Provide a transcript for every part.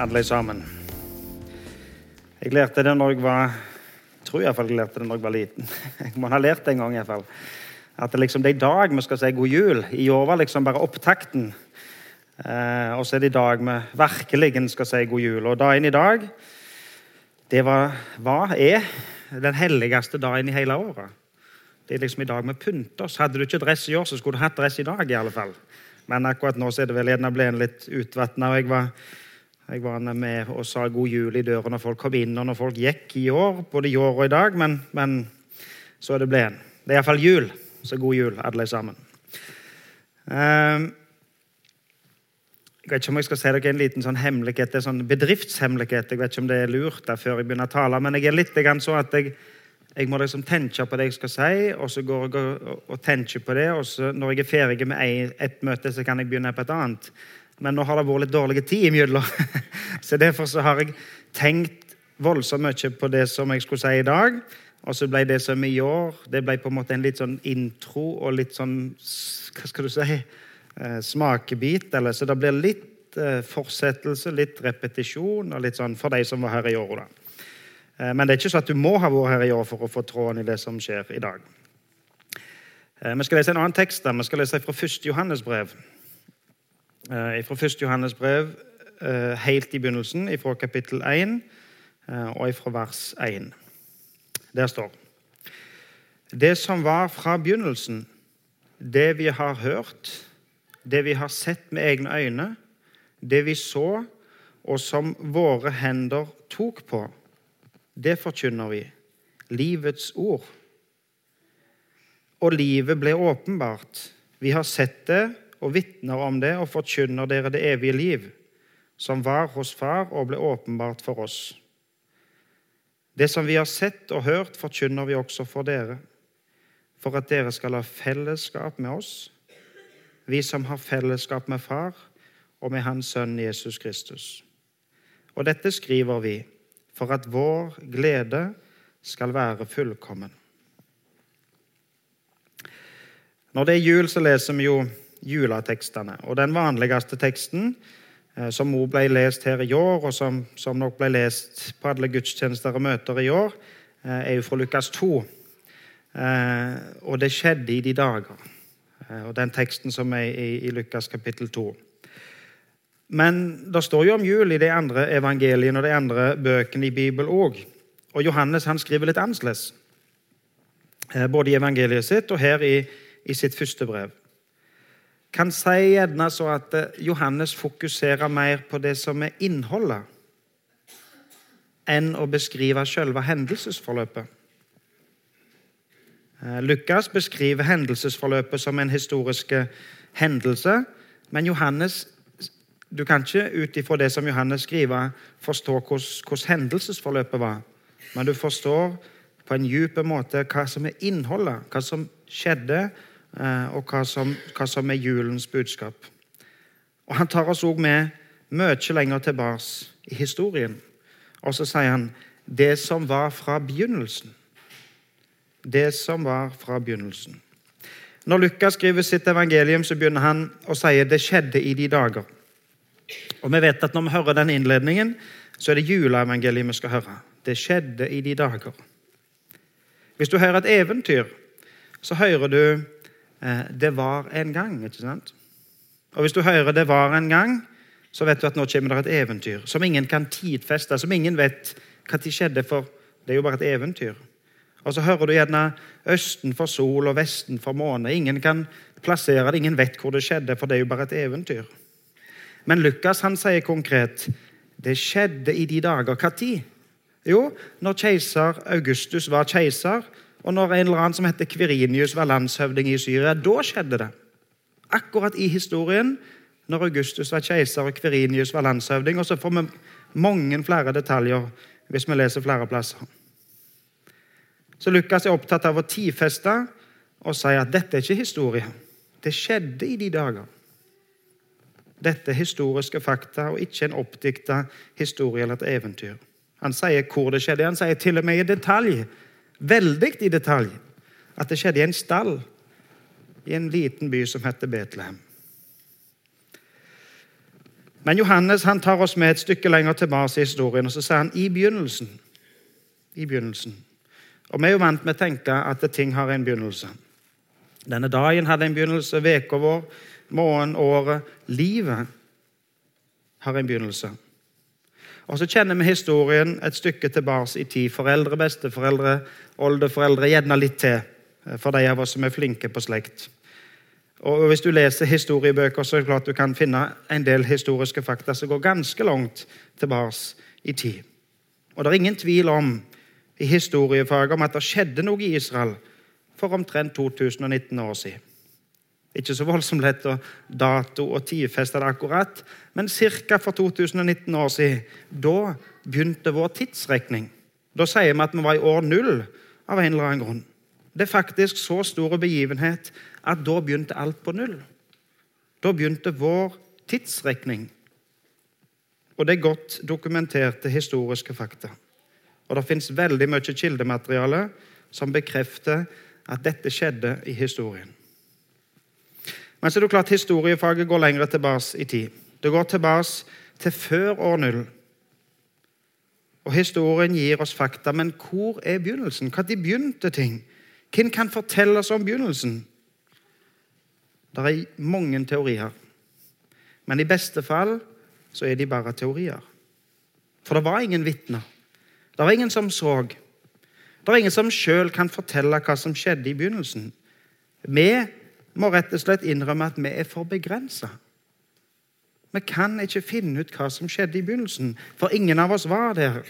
alle sammen. Jeg lærte det når jeg var jeg tror iallfall jeg lærte det når jeg var liten. Jeg må ha lært det en gang. i hvert fall. At det, liksom, det er i dag vi skal si god jul. I år var liksom bare opptakten. Eh, og så er det i dag vi virkelig skal si god jul. Og dagen i dag, det var, var, er den helligste dagen i hele året. Det er liksom i dag vi pynter oss. Hadde du ikke dress i år, så skulle du hatt dress i dag. i alle fall. Men akkurat nå så er det vel gjerne blitt litt utvatna. Jeg, var, jeg var med og sa god jul i døra når folk kom inn, og når folk gikk i år. Både i år og i dag, men, men så er det blitt. Det er iallfall jul. Så god jul, alle sammen. Uh, jeg vet ikke om jeg skal si dere en liten sånn hemmelighet, en sånn bedriftshemmelighet. Jeg vet ikke om det er lurt der før jeg begynner å tale, men jeg er litt så at jeg jeg må liksom tenke på det jeg skal si, og så går jeg og, og tenker på det. og så Når jeg er ferdig med ett møte, så kan jeg begynne på et annet. Men nå har det vært litt dårlig tid imellom. så derfor så har jeg tenkt voldsomt mye på det som jeg skulle si i dag. Og så ble det som i år det ble på en måte en litt sånn intro og litt sånn Hva skal du si? Eh, smakebit. Eller, så det blir litt eh, fortsettelse, litt repetisjon og litt sånn for de som var her i år. da. Eh, men det er ikke sånn at du må ha vært her i år for å få tråden i det som skjer i dag. Vi skal lese en annen tekst. da. Vi skal lese fra 1. Johannes brev. Eh, fra 1. Johannes brev helt i begynnelsen, fra kapittel 1 og fra vers 1. Der står Det som var fra begynnelsen, det vi har hørt, det vi har sett med egne øyne, det vi så, og som våre hender tok på det forkynner vi. Livets ord. Og livet ble åpenbart. Vi har sett det og vitner om det og forkynner dere det evige liv, som var hos Far og ble åpenbart for oss. Det som vi har sett og hørt, forkynner vi også for dere, for at dere skal ha fellesskap med oss, vi som har fellesskap med Far og med Hans Sønn Jesus Kristus. Og dette skriver vi for at vår glede skal være fullkommen. Når det er jul, så leser vi jo juletekstene. Og den vanligste teksten, eh, som også ble lest her i år, og som, som nok ble lest på alle gudstjenester og møter i år, eh, er jo fra Lukas 2. Eh, og det skjedde i de dager. Og den teksten som er i, i Lukas kapittel 2. Men det står jo om jul i de andre evangeliene og de andre bøkene i Bibelen òg. Og Johannes han skriver litt annerledes, både i evangeliet sitt og her i, i sitt første brev. Kan si gjerne så at eh, Johannes fokuserer mer på det som er innholdet, enn å beskrive selve hendelsesforløpet. Eh, Lukas beskriver hendelsesforløpet som en historisk hendelse, men Johannes du kan ikke ut ifra det som Johannes skriver, forstå hvordan hendelsesforløpet var. Men du forstår på en dyp måte hva som er innholdet, hva som skjedde, eh, og hva som, hva som er julens budskap. Og Han tar oss òg med mye lenger tilbake i historien. Og så sier han det som var fra begynnelsen. Det som var fra begynnelsen. Når Lukas skriver sitt evangelium, så begynner han å si det skjedde i de dager. Og vi vet at Når vi hører den innledningen, så er det juleevangeliet vi skal høre. Det skjedde i de dager. Hvis du hører et eventyr, så hører du eh, 'det var en gang'. ikke sant? Og hvis du hører 'det var en gang', så vet du at nå kommer det et eventyr som ingen kan tidfeste, som ingen vet hva tid skjedde, for det er jo bare et eventyr. Og så hører du gjerne 'Østen for sol og Vesten for måne'. Ingen kan plassere det, ingen vet hvor det skjedde, for det er jo bare et eventyr. Men Lukas han sier konkret det skjedde i de dager. Hva tid? Jo, når keiser Augustus var keiser, og når en eller annen som heter Kvirinius var landshøvding i Syria. Da skjedde det. Akkurat i historien, når Augustus var keiser og Kvirinius var landshøvding. Og så får vi mange flere detaljer hvis vi leser flere plasser. Så Lukas er opptatt av å tidfeste og si at dette er ikke historie. Det skjedde i de dager. Dette er historiske fakta og ikke en oppdikta historie eller et eventyr. Han sier hvor det skjedde. Han sier til og med i detalj, veldig i detalj, at det skjedde i en stall i en liten by som heter Betlehem. Men Johannes han tar oss med et stykke lenger tilbake i historien, og så sier han 'i begynnelsen'. I begynnelsen. Og Vi er jo vant med å tenke at ting har en begynnelse. Denne dagen hadde en begynnelse, uka vår, måneden, året, livet har en begynnelse. Og så kjenner vi historien et stykke tilbake i tid. Foreldre, besteforeldre, oldeforeldre, gjerne litt til, for de av oss som er flinke på slekt. Og Hvis du leser historiebøker, så er det klart du kan finne en del historiske fakta som går ganske langt tilbake i tid. Og det er ingen tvil om i historiefaget om at det skjedde noe i Israel for omtrent 2019 år siden. Ikke så voldsomt lett å dato og tidfeste det akkurat, men ca. for 2019 år siden. Da begynte vår tidsrekning. Da sier vi at vi var i år null av en eller annen grunn. Det er faktisk så stor begivenhet at da begynte alt på null. Da begynte vår tidsrekning. Og det er godt dokumenterte historiske fakta. Og det fins veldig mye kildemateriale som bekrefter at dette skjedde i historien. Men så er det klart historiefaget går lenger tilbake i tid. Det går tilbake til før år null. Og Historien gir oss fakta, men hvor er begynnelsen? Når begynte ting? Hvem kan fortelle oss om begynnelsen? Det er mange teorier, men i beste fall så er de bare teorier. For det var ingen vitner. Det var ingen som så. Det var ingen som sjøl kan fortelle hva som skjedde i begynnelsen. Vi må rett og slett innrømme at vi er for begrensa. Vi kan ikke finne ut hva som skjedde i begynnelsen, for ingen av oss var der.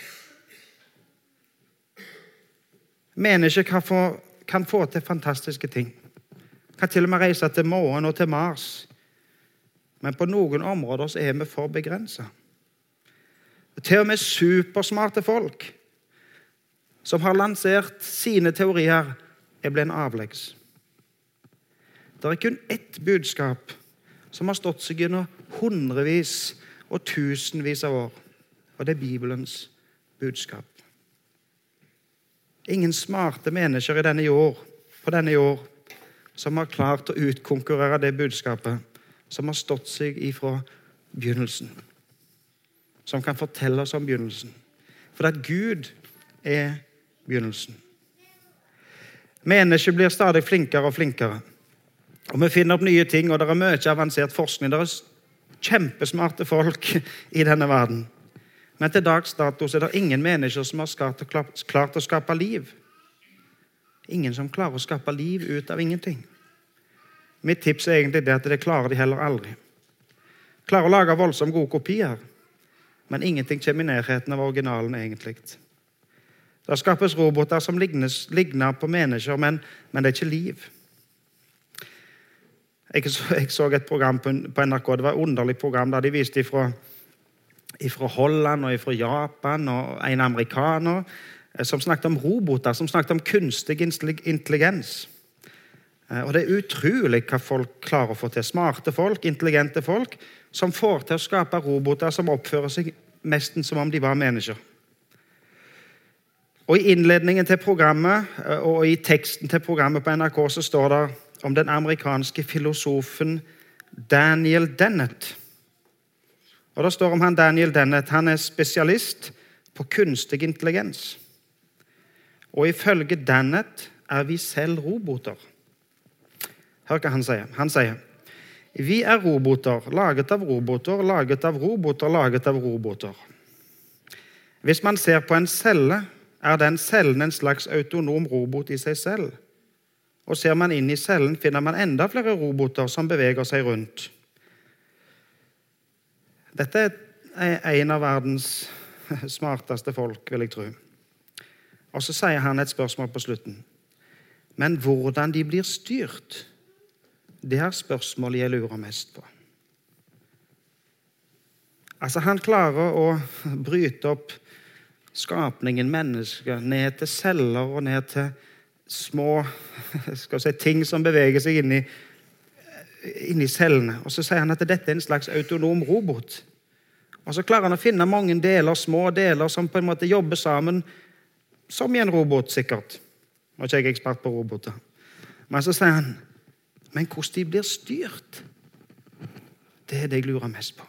Mennesker kan få, kan få til fantastiske ting. Kan til og med reise til månen og til Mars. Men på noen områder er vi for begrensa. Til og med supersmarte folk som har lansert sine teorier, er blitt avleggs. Det er kun ett budskap som har stått seg gjennom hundrevis og tusenvis av år, og det er Bibelens budskap. Ingen smarte mennesker i denne jord, på denne jord som har klart å utkonkurrere det budskapet som har stått seg ifra begynnelsen. Som kan fortelle oss om begynnelsen. For at Gud er begynnelsen. Mennesker blir stadig flinkere og flinkere. Og Vi finner opp nye ting, og det er mye avansert forskning. Det er kjempesmarte folk i denne verden. Men til dags dato er det ingen mennesker som har klart å skape liv. Ingen som klarer å skape liv ut av ingenting. Mitt tips er egentlig det at det klarer de heller aldri. Klarer å lage voldsomt gode kopier, men ingenting kommer i nærheten av originalen egentlig. Det skapes roboter som ligner på mennesker, men, men, det er ikke liv. Jeg så, jeg så et program på, på, NRK, det var et underlig program der de viste ifra, ifra Holland og ifra Japan og en amerikaner eh, som snakket om roboter, som snakket om kunstig intelligens. Eh, og Det er utrolig hva folk klarer å få til. Smarte folk, intelligente folk, som får til å skape roboter som oppfører seg nesten som om de var mennesker. Og I innledningen til programmet eh, og i teksten til programmet på NRK så står det om den amerikanske filosofen Daniel Dennett. Og Det står om han Daniel Dennett. Han er spesialist på kunstig intelligens. Og ifølge Dennett er vi selv roboter. Hør hva han sier. Han sier vi er roboter, laget av roboter, laget av roboter, laget av roboter. Hvis man ser på en celle, er den cellen en slags autonom robot i seg selv. Og ser man inn i cellen, finner man enda flere roboter som beveger seg rundt. Dette er en av verdens smarteste folk, vil jeg tro. Og så sier han et spørsmål på slutten. Men hvordan de blir styrt? Det er spørsmålet jeg lurer mest på. Altså, Han klarer å bryte opp skapningen, mennesker, ned til celler og ned til små si, ting som beveger seg inni, inni cellene. Og Så sier han at dette er en slags autonom robot. Og Så klarer han å finne mange deler, små deler som på en måte jobber sammen, som i en robot, sikkert. Nå er ikke jeg ekspert på roboter. Men så sier han men hvordan de blir styrt, det er det jeg lurer mest på.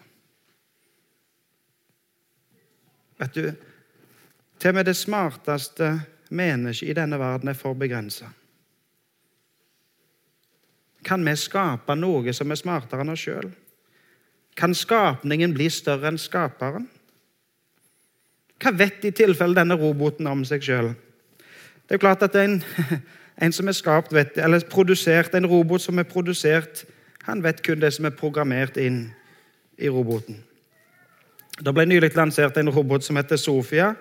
Vet du, til og med det smarteste mennesket i denne verden er for begrensa. Kan vi skape noe som er smartere enn oss sjøl? Kan skapningen bli større enn skaperen? Hva vet i tilfelle denne roboten om seg sjøl? Det er klart at en, en som er skapt, vet, eller produsert, en robot som er produsert, han vet kun det som er programmert inn i roboten. Det ble nylig lansert en robot som heter Sofia.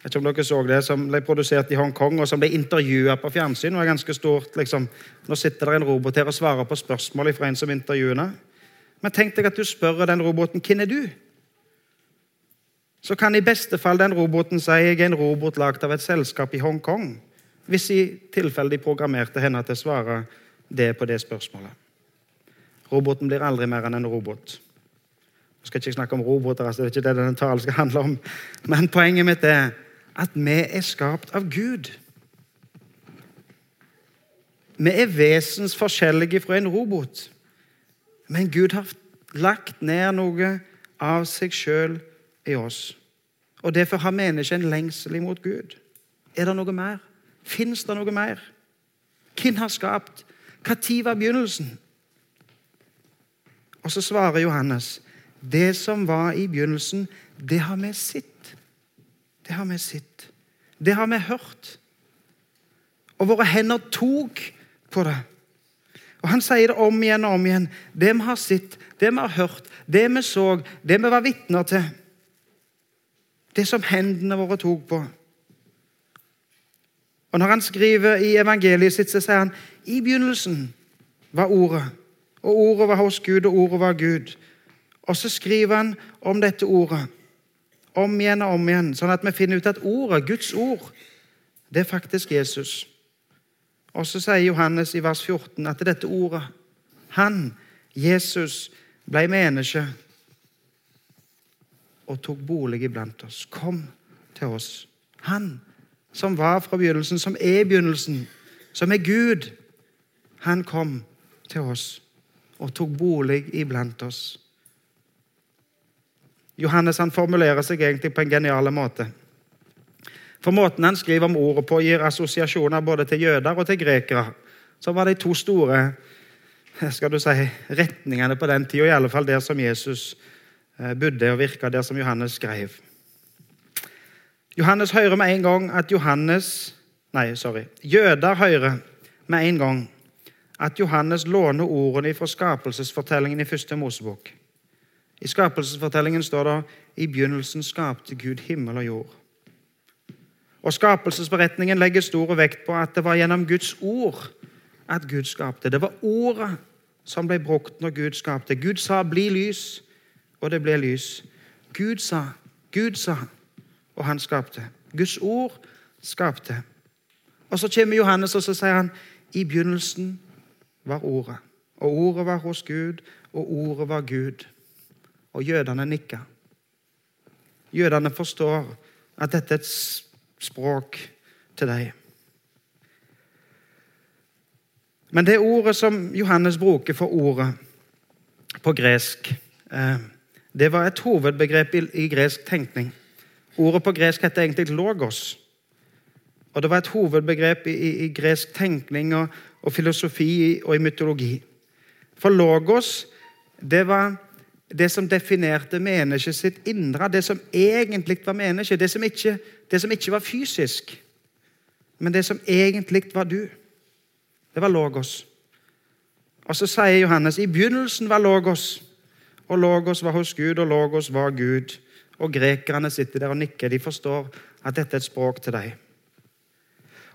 Jeg vet ikke om dere så det, Som ble produsert i Hongkong og som ble intervjua på fjernsyn. og var ganske stort, liksom. Nå sitter det en robot her og svarer på spørsmål fra en som intervjuer. Men tenk deg at du spør den roboten hvem er du Så kan i beste fall den roboten si jeg er en robot lagd av et selskap i Hongkong. Hvis i tilfelle de programmerte henne til å svare det på det spørsmålet. Roboten blir aldri mer enn en robot. Jeg skal ikke snakke om roboter, altså, det er ikke det denne talen skal handle om. Men poenget mitt er at vi er skapt av Gud. Vi er vesensforskjellige fra en robot. Men Gud har lagt ned noe av seg sjøl i oss. Og Derfor har mennesket en lengsel imot Gud. Er det noe mer? Fins det noe mer? Hvem har skapt? Når var begynnelsen? Og så svarer Johannes det som var i begynnelsen, det har vi sett. Det har vi sett. Det har vi hørt. Og våre hender tok på det. Og Han sier det om igjen og om igjen. Det vi har sett, det vi har hørt, det vi så, det vi var vitner til. Det som hendene våre tok på. Og Når han skriver i evangeliet sitt, så sier han i begynnelsen var Ordet. Og Ordet var hos Gud, og Ordet var Gud. Og så skriver han om dette ordet om igjen og om igjen, sånn at vi finner ut at ordet, Guds ord, det er faktisk Jesus. Og så sier Johannes i vers 14 at dette ordet, han, Jesus, ble menneske og tok bolig iblant oss. Kom til oss. Han som var fra begynnelsen, som er begynnelsen, som er Gud, han kom til oss og tok bolig iblant oss. Johannes han formulerer seg egentlig på en genial måte. For Måten han skriver om ordet på, gir assosiasjoner både til jøder og til grekere. Så var de to store skal du si, retningene på den tida, i alle fall der som Jesus eh, bodde og virka, der som Johannes skrev. Johannes hører med en gang at Johannes Nei, sorry. Jøder hører med en gang at Johannes låner ordene fra skapelsesfortellingen i første Mosebok. I skapelsesfortellingen står det i begynnelsen skapte Gud himmel og jord. Og Skapelsesberetningen legger stor vekt på at det var gjennom Guds ord at Gud skapte. Det var ordet som ble brukt når Gud skapte. Gud sa 'bli lys', og det ble lys. Gud sa, Gud sa, og han skapte. Guds ord skapte. Og Så kommer Johannes og så sier han, i begynnelsen var Ordet. Og Ordet var hos Gud, og Ordet var Gud. Og jødene nikker. Jødene forstår at dette er et språk til dem. Men det ordet som Johannes bruker for ordet på gresk, eh, det var et hovedbegrep i gresk tenkning. Ordet på gresk heter egentlig 'logos'. Og Det var et hovedbegrep i, i, i gresk tenkning og, og, filosofi og i mytologi. For logos det var det som definerte mennesket sitt indre, det som egentlig var mennesket, det som ikke, det som ikke var fysisk, men det som egentlig var du. Det var Logos. Og så sier Johannes i begynnelsen var Logos, og Logos var hos Gud, og Logos var Gud. Og grekerne sitter der og nikker. De forstår at dette er et språk til dem.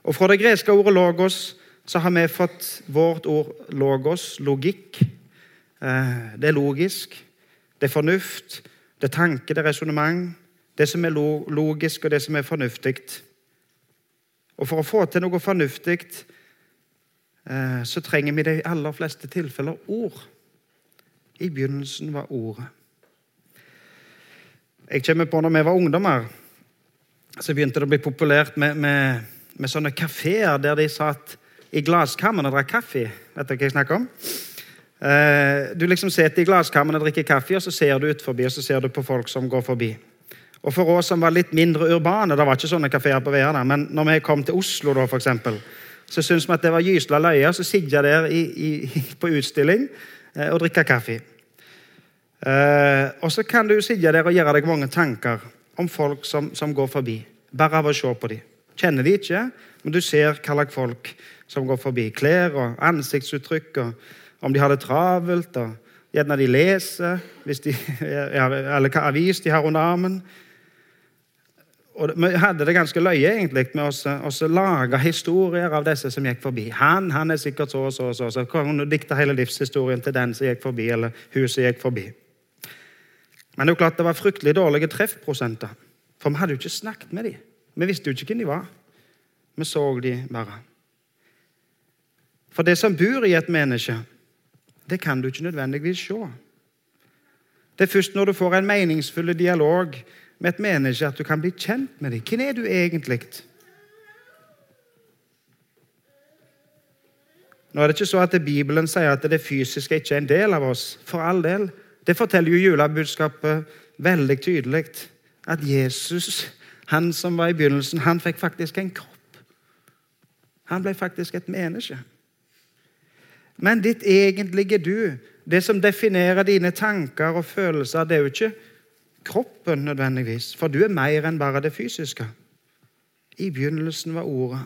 Og Fra det greske ordet 'logos' så har vi fått vårt ord 'logos', logikk. Eh, det er logisk. Det er fornuft, det er tanke, det er resonnement. Det som er logisk, og det som er fornuftig. Og For å få til noe fornuftig eh, så trenger vi i de aller fleste tilfeller ord. I begynnelsen var ordet. Jeg kommer på når vi var ungdommer, så begynte det å bli populært med, med, med sånne kafeer der de satt i glasskammen og drakk kaffe. Vet dere hva jeg snakker om? Eh, du liksom sitter i glasskammen og drikker kaffe, og så ser du ut forbi, og så ser du på folk som går forbi. Og for oss som var litt mindre urbane, det var ikke sånne kafeer på Vea, men når vi kom til Oslo, da, for eksempel, så syntes vi at det var gysla løye å sitte der i, i, på utstilling eh, og drikke kaffe. Eh, og så kan du sitte der og gjøre deg mange tanker om folk som, som går forbi. Bare av å se på dem. Kjenner de ikke, men du ser hva slags folk som går forbi. Klær og ansiktsuttrykk, og om de har det travelt. og Gjerne de leser, hvis de, eller hva avis de har under armen. Og Vi hadde det ganske løye egentlig med å lage historier av disse som gikk forbi. Han han er sikkert så og så. og Så Så du dikte hele livshistorien til den som gikk forbi, eller huset gikk forbi. Men det er jo klart det var fryktelig dårlige treffprosenter. For vi hadde jo ikke snakket med dem. Vi visste jo ikke hvem de var. Vi så dem bare. For det som bor i et menneske, det kan du ikke nødvendigvis se. Det er først når du får en meningsfull dialog med et menneske, at du kan bli kjent med dem. Hvem er du egentlig? Nå er det ikke så at Bibelen sier at det fysiske ikke er en del av oss. For all del. Det forteller jo julebudskapet veldig tydelig. At Jesus, han som var i begynnelsen, han fikk faktisk en kropp. Han ble faktisk et menneske. Men ditt egentlige du, det som definerer dine tanker og følelser, det er jo ikke kroppen nødvendigvis, for du er mer enn bare det fysiske. I begynnelsen var Ordet,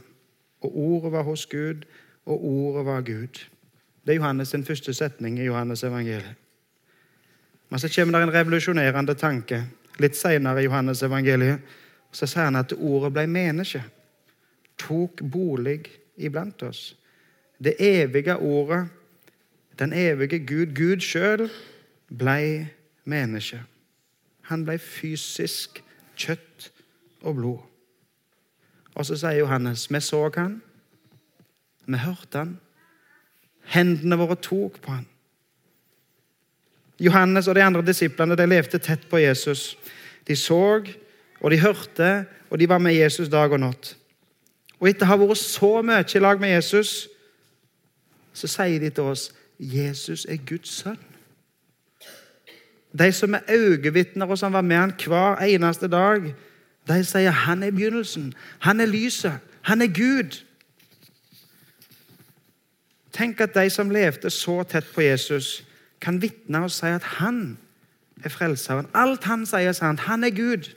og Ordet var hos Gud, og Ordet var Gud. Det er Johannes' sin første setning i Johannes evangeliet. Men så kommer det en revolusjonerende tanke litt senere i Johannes evangeliet. Så sier han at ordet ble menneske tok bolig iblant oss. Det evige ordet, den evige Gud, Gud sjøl, blei menneske. Han blei fysisk kjøtt og blod. Og så sier Johannes vi så han, vi hørte han, hendene våre tok på han. Johannes og de andre disiplene de levde tett på Jesus. De så, og de hørte, og de var med Jesus dag og natt. Og etter å ha vært så mye i lag med Jesus, så sier de til oss Jesus er Guds sønn. De som er øyevitner, og som var med han hver eneste dag, de sier han er begynnelsen, han er lyset, han er Gud. Tenk at de som levde så tett på Jesus, kan vitne og si at han er frelseren. Alt han sier, er sant. Han er Gud.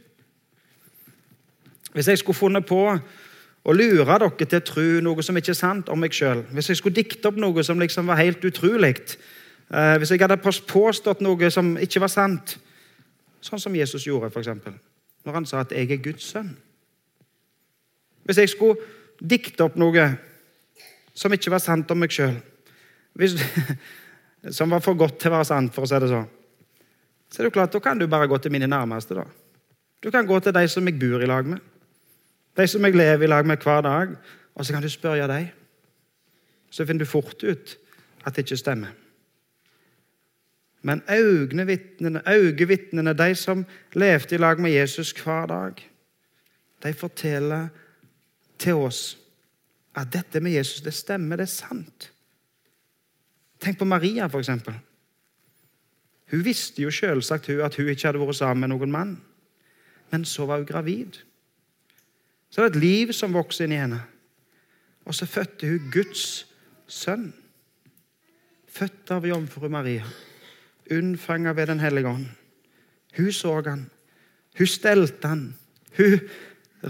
Hvis jeg skulle funnet på og lure dere til å tro noe som ikke er sant om meg sjøl. Hvis jeg skulle dikte opp noe som liksom var helt utrolig, eh, hvis jeg hadde påstått noe som ikke var sant, sånn som Jesus gjorde, f.eks., når han sa at 'jeg er Guds sønn'. Hvis jeg skulle dikte opp noe som ikke var sant om meg sjøl, som var for godt til å være sant, for å si det sånn, så er det jo klart, da kan du bare gå til mine nærmeste. da. Du kan gå til de som jeg bor i lag med. De som jeg lever i lag med hver dag. Og så kan du spørre dem. Så finner du fort ut at det ikke stemmer. Men øyevitnene, de som levde i lag med Jesus hver dag, de forteller til oss at dette med Jesus, det stemmer, det er sant. Tenk på Maria, for eksempel. Hun visste jo selvsagt at hun ikke hadde vært sammen med noen mann. Men så var hun gravid. Så er det et liv som vokser inn i henne. Og så fødte hun Guds sønn. Født av jomfru Maria. Unnfanga ved Den hellige ånd. Hun så han. Hun stelte han. Hun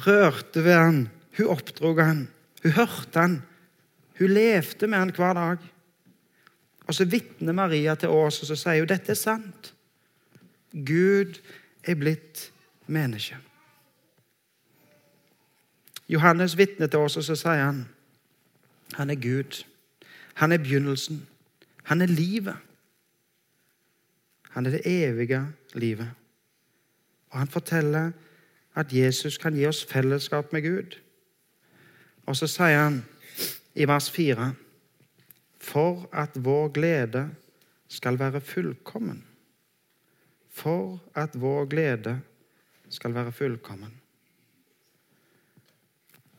rørte ved han. Hun oppdrog han. Hun hørte han. Hun levde med han hver dag. Og så vitner Maria til oss og så sier hun dette er sant. Gud er blitt menneske. Johannes vitner til oss, og så sier han han er Gud. Han er begynnelsen. Han er livet. Han er det evige livet. Og han forteller at Jesus kan gi oss fellesskap med Gud. Og så sier han i vers 4 For at vår glede skal være fullkommen. For at vår glede skal være fullkommen.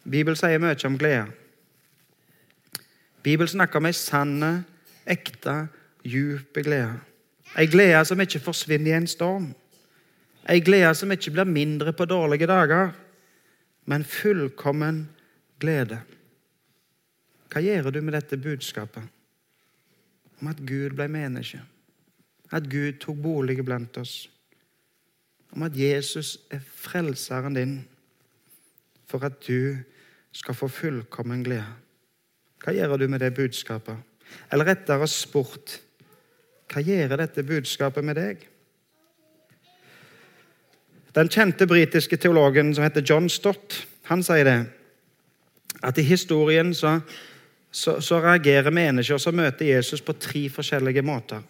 Bibelen sier mye om glede. Bibelen snakker om ei sann, ekte, djup glede. Ei glede som ikke forsvinner i en storm. Ei glede som ikke blir mindre på dårlige dager, men fullkommen glede. Hva gjør du med dette budskapet om at Gud ble menneske? At Gud tok bolig blant oss? Om at Jesus er frelseren din for at du skal få fullkommen glede? Hva gjør du med det budskapet? Eller rettere spurt hva gjør dette budskapet med deg? Den kjente britiske teologen som heter John Stott, han sier det at i historien så, så, så reagerer mennesker som møter Jesus, på tre forskjellige måter.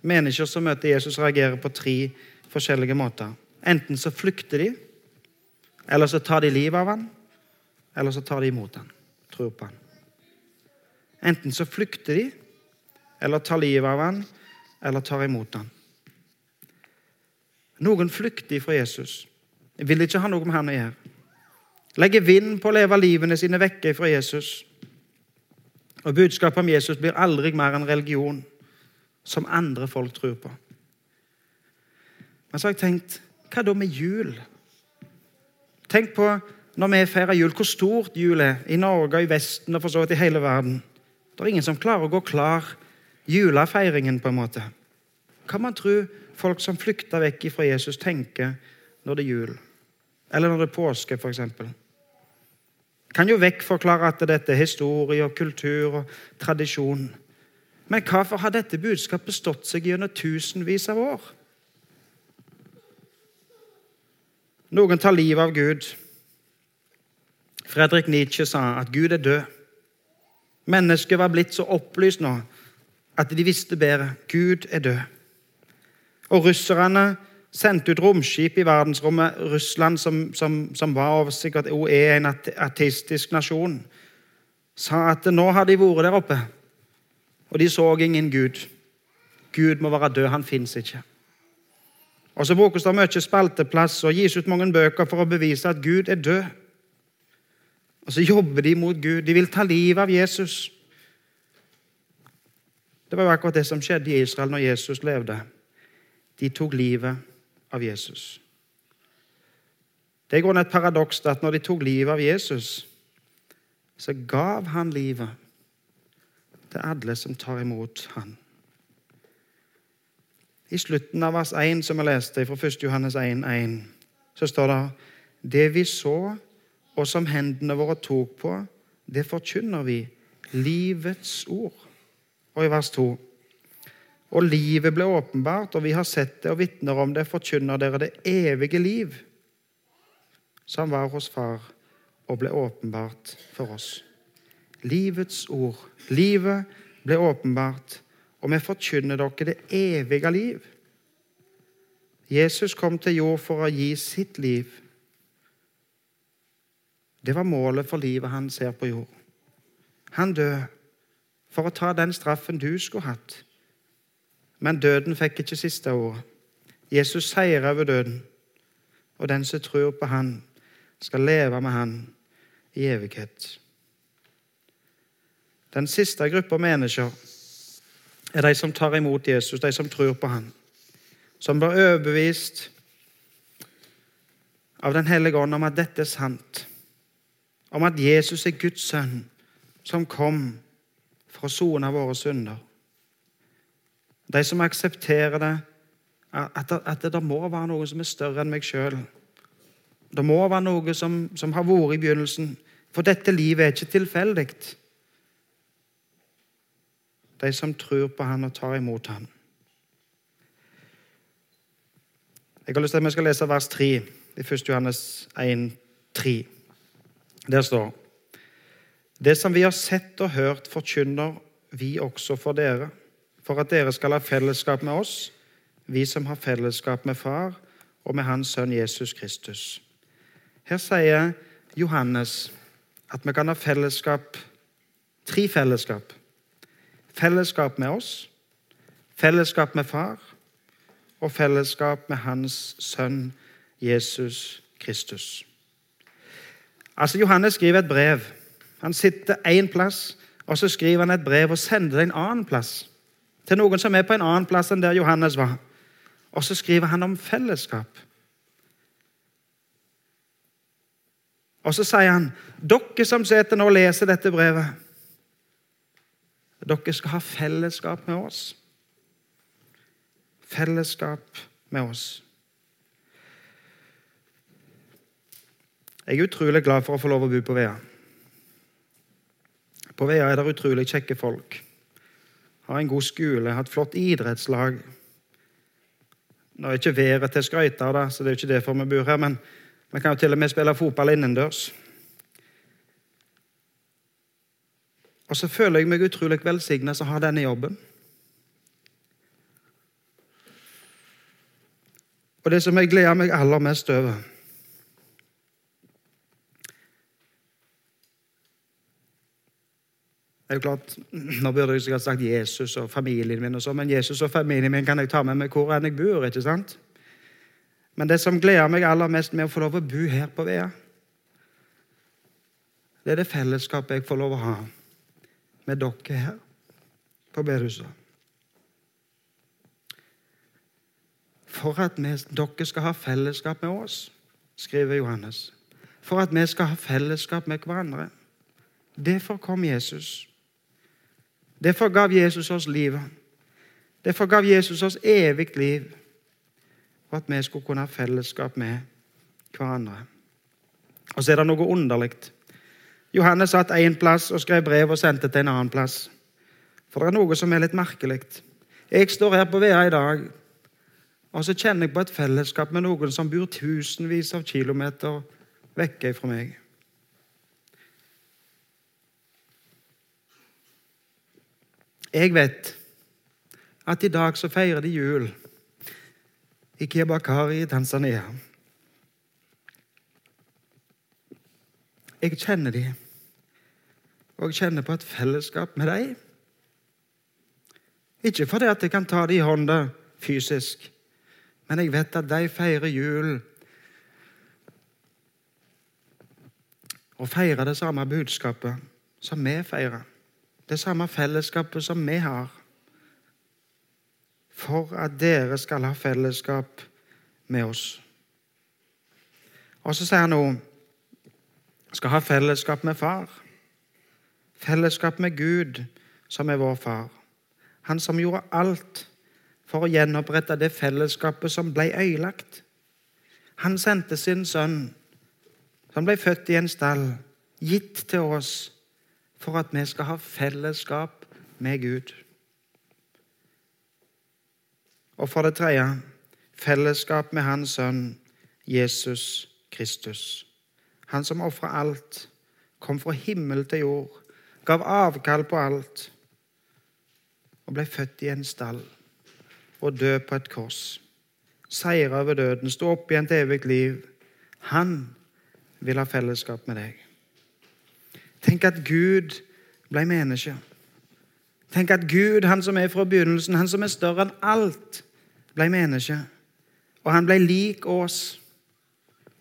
Mennesker som møter Jesus, reagerer på tre forskjellige måter. Enten så flykter de, eller så tar de livet av han, eller så tar de imot han, tror på han. Enten så flykter de, eller tar livet av han, eller tar imot han. Noen flykter fra Jesus. Vil ikke ha noe med han å gjøre. Legger vind på å leve livene sine vekke fra Jesus. Og Budskapet om Jesus blir aldri mer en religion som andre folk tror på. Men så har jeg tenkt hva da med jul? Tenk på når vi feirer jul, hvor stort jul er i Norge og i Vesten og for så vidt i hele verden. Det er ingen som klarer å gå klar julefeiringen, på en måte. Hva man tro folk som flykter vekk fra Jesus, tenker når det er jul? Eller når det er påske, f.eks. Kan jo vekk forklare at dette er historie og kultur og tradisjon. Men hvorfor har dette budskapet stått seg gjennom tusenvis av år? Noen tar livet av Gud. Fredrik Nietzsche sa at Gud er død. Mennesket var blitt så opplyst nå at de visste bedre. Gud er død. Og russerne sendte ut romskip i verdensrommet. Russland, som, som, som var og sikkert er en ateistisk nasjon, sa at nå har de vært der oppe, og de så ingen Gud. Gud må være død, han fins ikke. Og Så brukes det mye spalteplass og gis ut mange bøker for å bevise at Gud er død. Og så jobber de mot Gud. De vil ta livet av Jesus. Det var jo akkurat det som skjedde i Israel når Jesus levde. De tok livet av Jesus. Det er i et paradoks at når de tok livet av Jesus, så gav han livet til alle som tar imot han. I slutten av vers 1, som vi leste fra 1. Johannes 1, 1, så står det Det vi så, og som hendene våre tok på, det forkynner vi. Livets ord. Og i vers 2 Og livet ble åpenbart, og vi har sett det og vitner om det, forkynner dere det evige liv, som var hos Far og ble åpenbart for oss. Livets ord. Livet ble åpenbart, og vi forkynner dere det evige liv. Jesus kom til jord for å gi sitt liv. Det var målet for livet han ser på jord. Han døde for å ta den straffen du skulle hatt. Men døden fikk ikke siste ord. Jesus seier over døden, og den som tror på Han, skal leve med Han i evighet. Den siste gruppa mennesker er de som tar imot Jesus, de som tror på Han. Som blir overbevist av Den hellige ånd om at dette er sant. Om at Jesus er Guds sønn, som kom for å sone våre synder. De som aksepterer det, at, at det, må være noe som er større enn meg sjøl. Det må være noe som, som har vært i begynnelsen. For dette livet er ikke tilfeldig. De som tror på Han og tar imot Han. Jeg har lyst til at vi skal lese vers 3 i 1. Johannes 1, 3. Der står det som vi har sett og hørt, forkynner vi også for dere, for at dere skal ha fellesskap med oss, vi som har fellesskap med Far og med Hans Sønn Jesus Kristus. Her sier Johannes at vi kan ha fellesskap, tre fellesskap. Fellesskap med oss, fellesskap med Far og fellesskap med Hans Sønn Jesus Kristus. Altså, Johannes skriver et brev han sitter én plass, og så skriver han et brev og sender det en annen plass. Til noen som er på en annen plass enn der Johannes var. Og så skriver han om fellesskap. Og så sier han, dere som sitter nå og leser dette brevet Dere skal ha fellesskap med oss. Fellesskap med oss. Jeg er utrolig glad for å få lov å bo på Vea. På Vea er det utrolig kjekke folk. Har en god skole, har et flott idrettslag. Nå er ikke været til skøyter, da, så det er ikke derfor vi bor her, men vi kan jo til og med spille fotball innendørs. Og så føler jeg meg utrolig velsignet som har denne jobben. Og det som jeg gleder meg aller mest over Det er jo klart, Nå burde jeg sikkert sagt Jesus og familien min, og så, men Jesus og familien min kan jeg ta med meg hvor enn jeg bor. ikke sant? Men det som gleder meg aller mest med å få lov å bo her på Vea, det er det fellesskapet jeg får lov å ha med dere her på bedehuset. For at vi, dere skal ha fellesskap med oss, skriver Johannes. For at vi skal ha fellesskap med hverandre. Derfor kom Jesus. Derfor gav Jesus oss livet. Derfor gav Jesus oss evig liv. For at vi skulle kunne ha fellesskap med hverandre. Og så er det noe underlig. Johannes satt én plass og skrev brev og sendte til en annen plass. For det er noe som er litt merkelig. Jeg står her på Vea i dag, og så kjenner jeg på et fellesskap med noen som bor tusenvis av kilometer vekke fra meg. Jeg vet at i dag så feirer de jul i Kiabakari i Tanzania. Jeg kjenner de, og jeg kjenner på et fellesskap med dem. Ikke fordi at jeg kan ta dem i hånda fysisk, men jeg vet at de feirer jul og feirer det samme budskapet som vi feirer det samme fellesskapet som vi har. For at dere skal ha fellesskap med oss. Og så sier han nå skal ha fellesskap med far. Fellesskap med Gud, som er vår far. Han som gjorde alt for å gjenopprette det fellesskapet som ble ødelagt. Han sendte sin sønn, som ble født i en stall, gitt til oss for at vi skal ha fellesskap med Gud. Og for det tredje fellesskap med Hans sønn Jesus Kristus. Han som ofra alt, kom fra himmel til jord, gav avkall på alt og ble født i en stall og død på et kors. Seira over døden, stå opp igjen til evig liv. Han vil ha fellesskap med deg. Tenk at Gud ble menneske. Tenk at Gud, han som er fra begynnelsen, han som er større enn alt, ble menneske. Og han ble lik oss.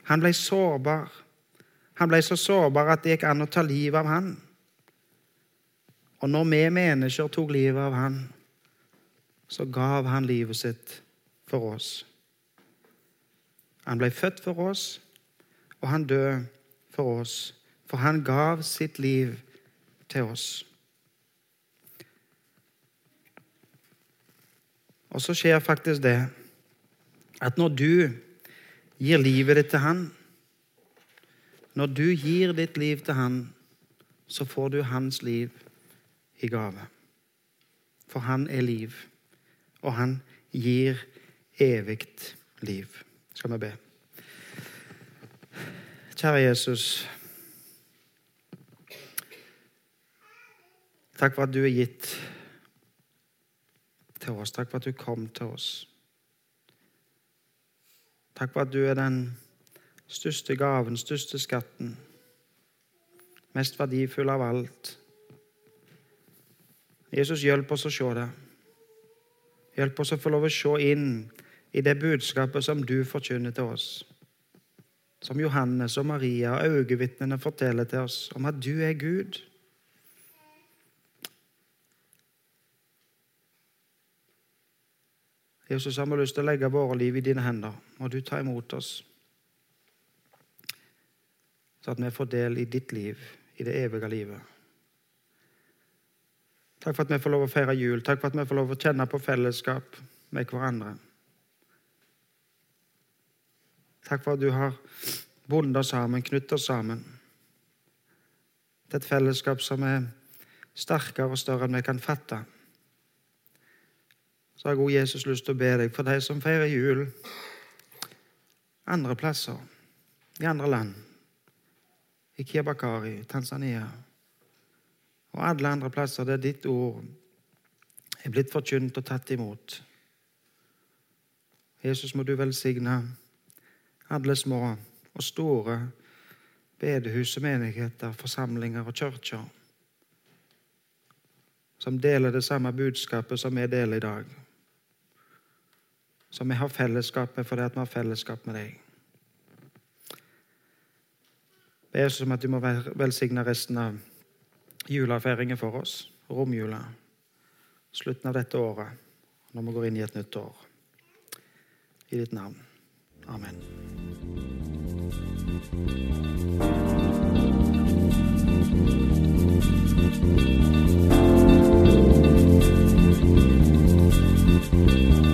Han ble sårbar. Han ble så sårbar at det gikk an å ta livet av han. Og når vi mennesker tok livet av han, så gav han livet sitt for oss. Han ble født for oss, og han døde for oss. For han gav sitt liv til oss. Og så skjer faktisk det at når du gir livet ditt til han, når du gir ditt liv til han, så får du hans liv i gave. For han er liv, og han gir evig liv. Skal vi be. Kjære Jesus. Takk for at du er gitt til oss. Takk for at du kom til oss. Takk for at du er den største gaven, største skatten, mest verdifull av alt. Jesus, hjelp oss å se det. Hjelp oss å få lov å se inn i det budskapet som du forkynner til oss. Som Johannes og Maria og øyevitnene forteller til oss om at du er Gud. Jesus har vi lyst til å legge våre liv i dine hender. Må du ta imot oss, så at vi får del i ditt liv, i det evige livet. Takk for at vi får lov å feire jul. Takk for at vi får lov å kjenne på fellesskap med hverandre. Takk for at du har bundet sammen, knyttet sammen til et fellesskap som er sterkere og større enn vi kan fatte. Så har jeg òg Jesus lyst til å be deg for de som feirer jul andre plasser, i andre land, i Kiabakari, Tanzania og alle andre plasser der ditt ord er blitt forkynt og tatt imot. Jesus, må du velsigne alle små og store bedehus og menigheter, forsamlinger og kirker som deler det samme budskapet som vi deler i dag som vi har fellesskap med fordi vi har fellesskap med deg. Be Jesus om at du må velsigne resten av julefeiringen for oss, romjula, slutten av dette året, når vi går inn i et nytt år. I ditt navn. Amen. Thank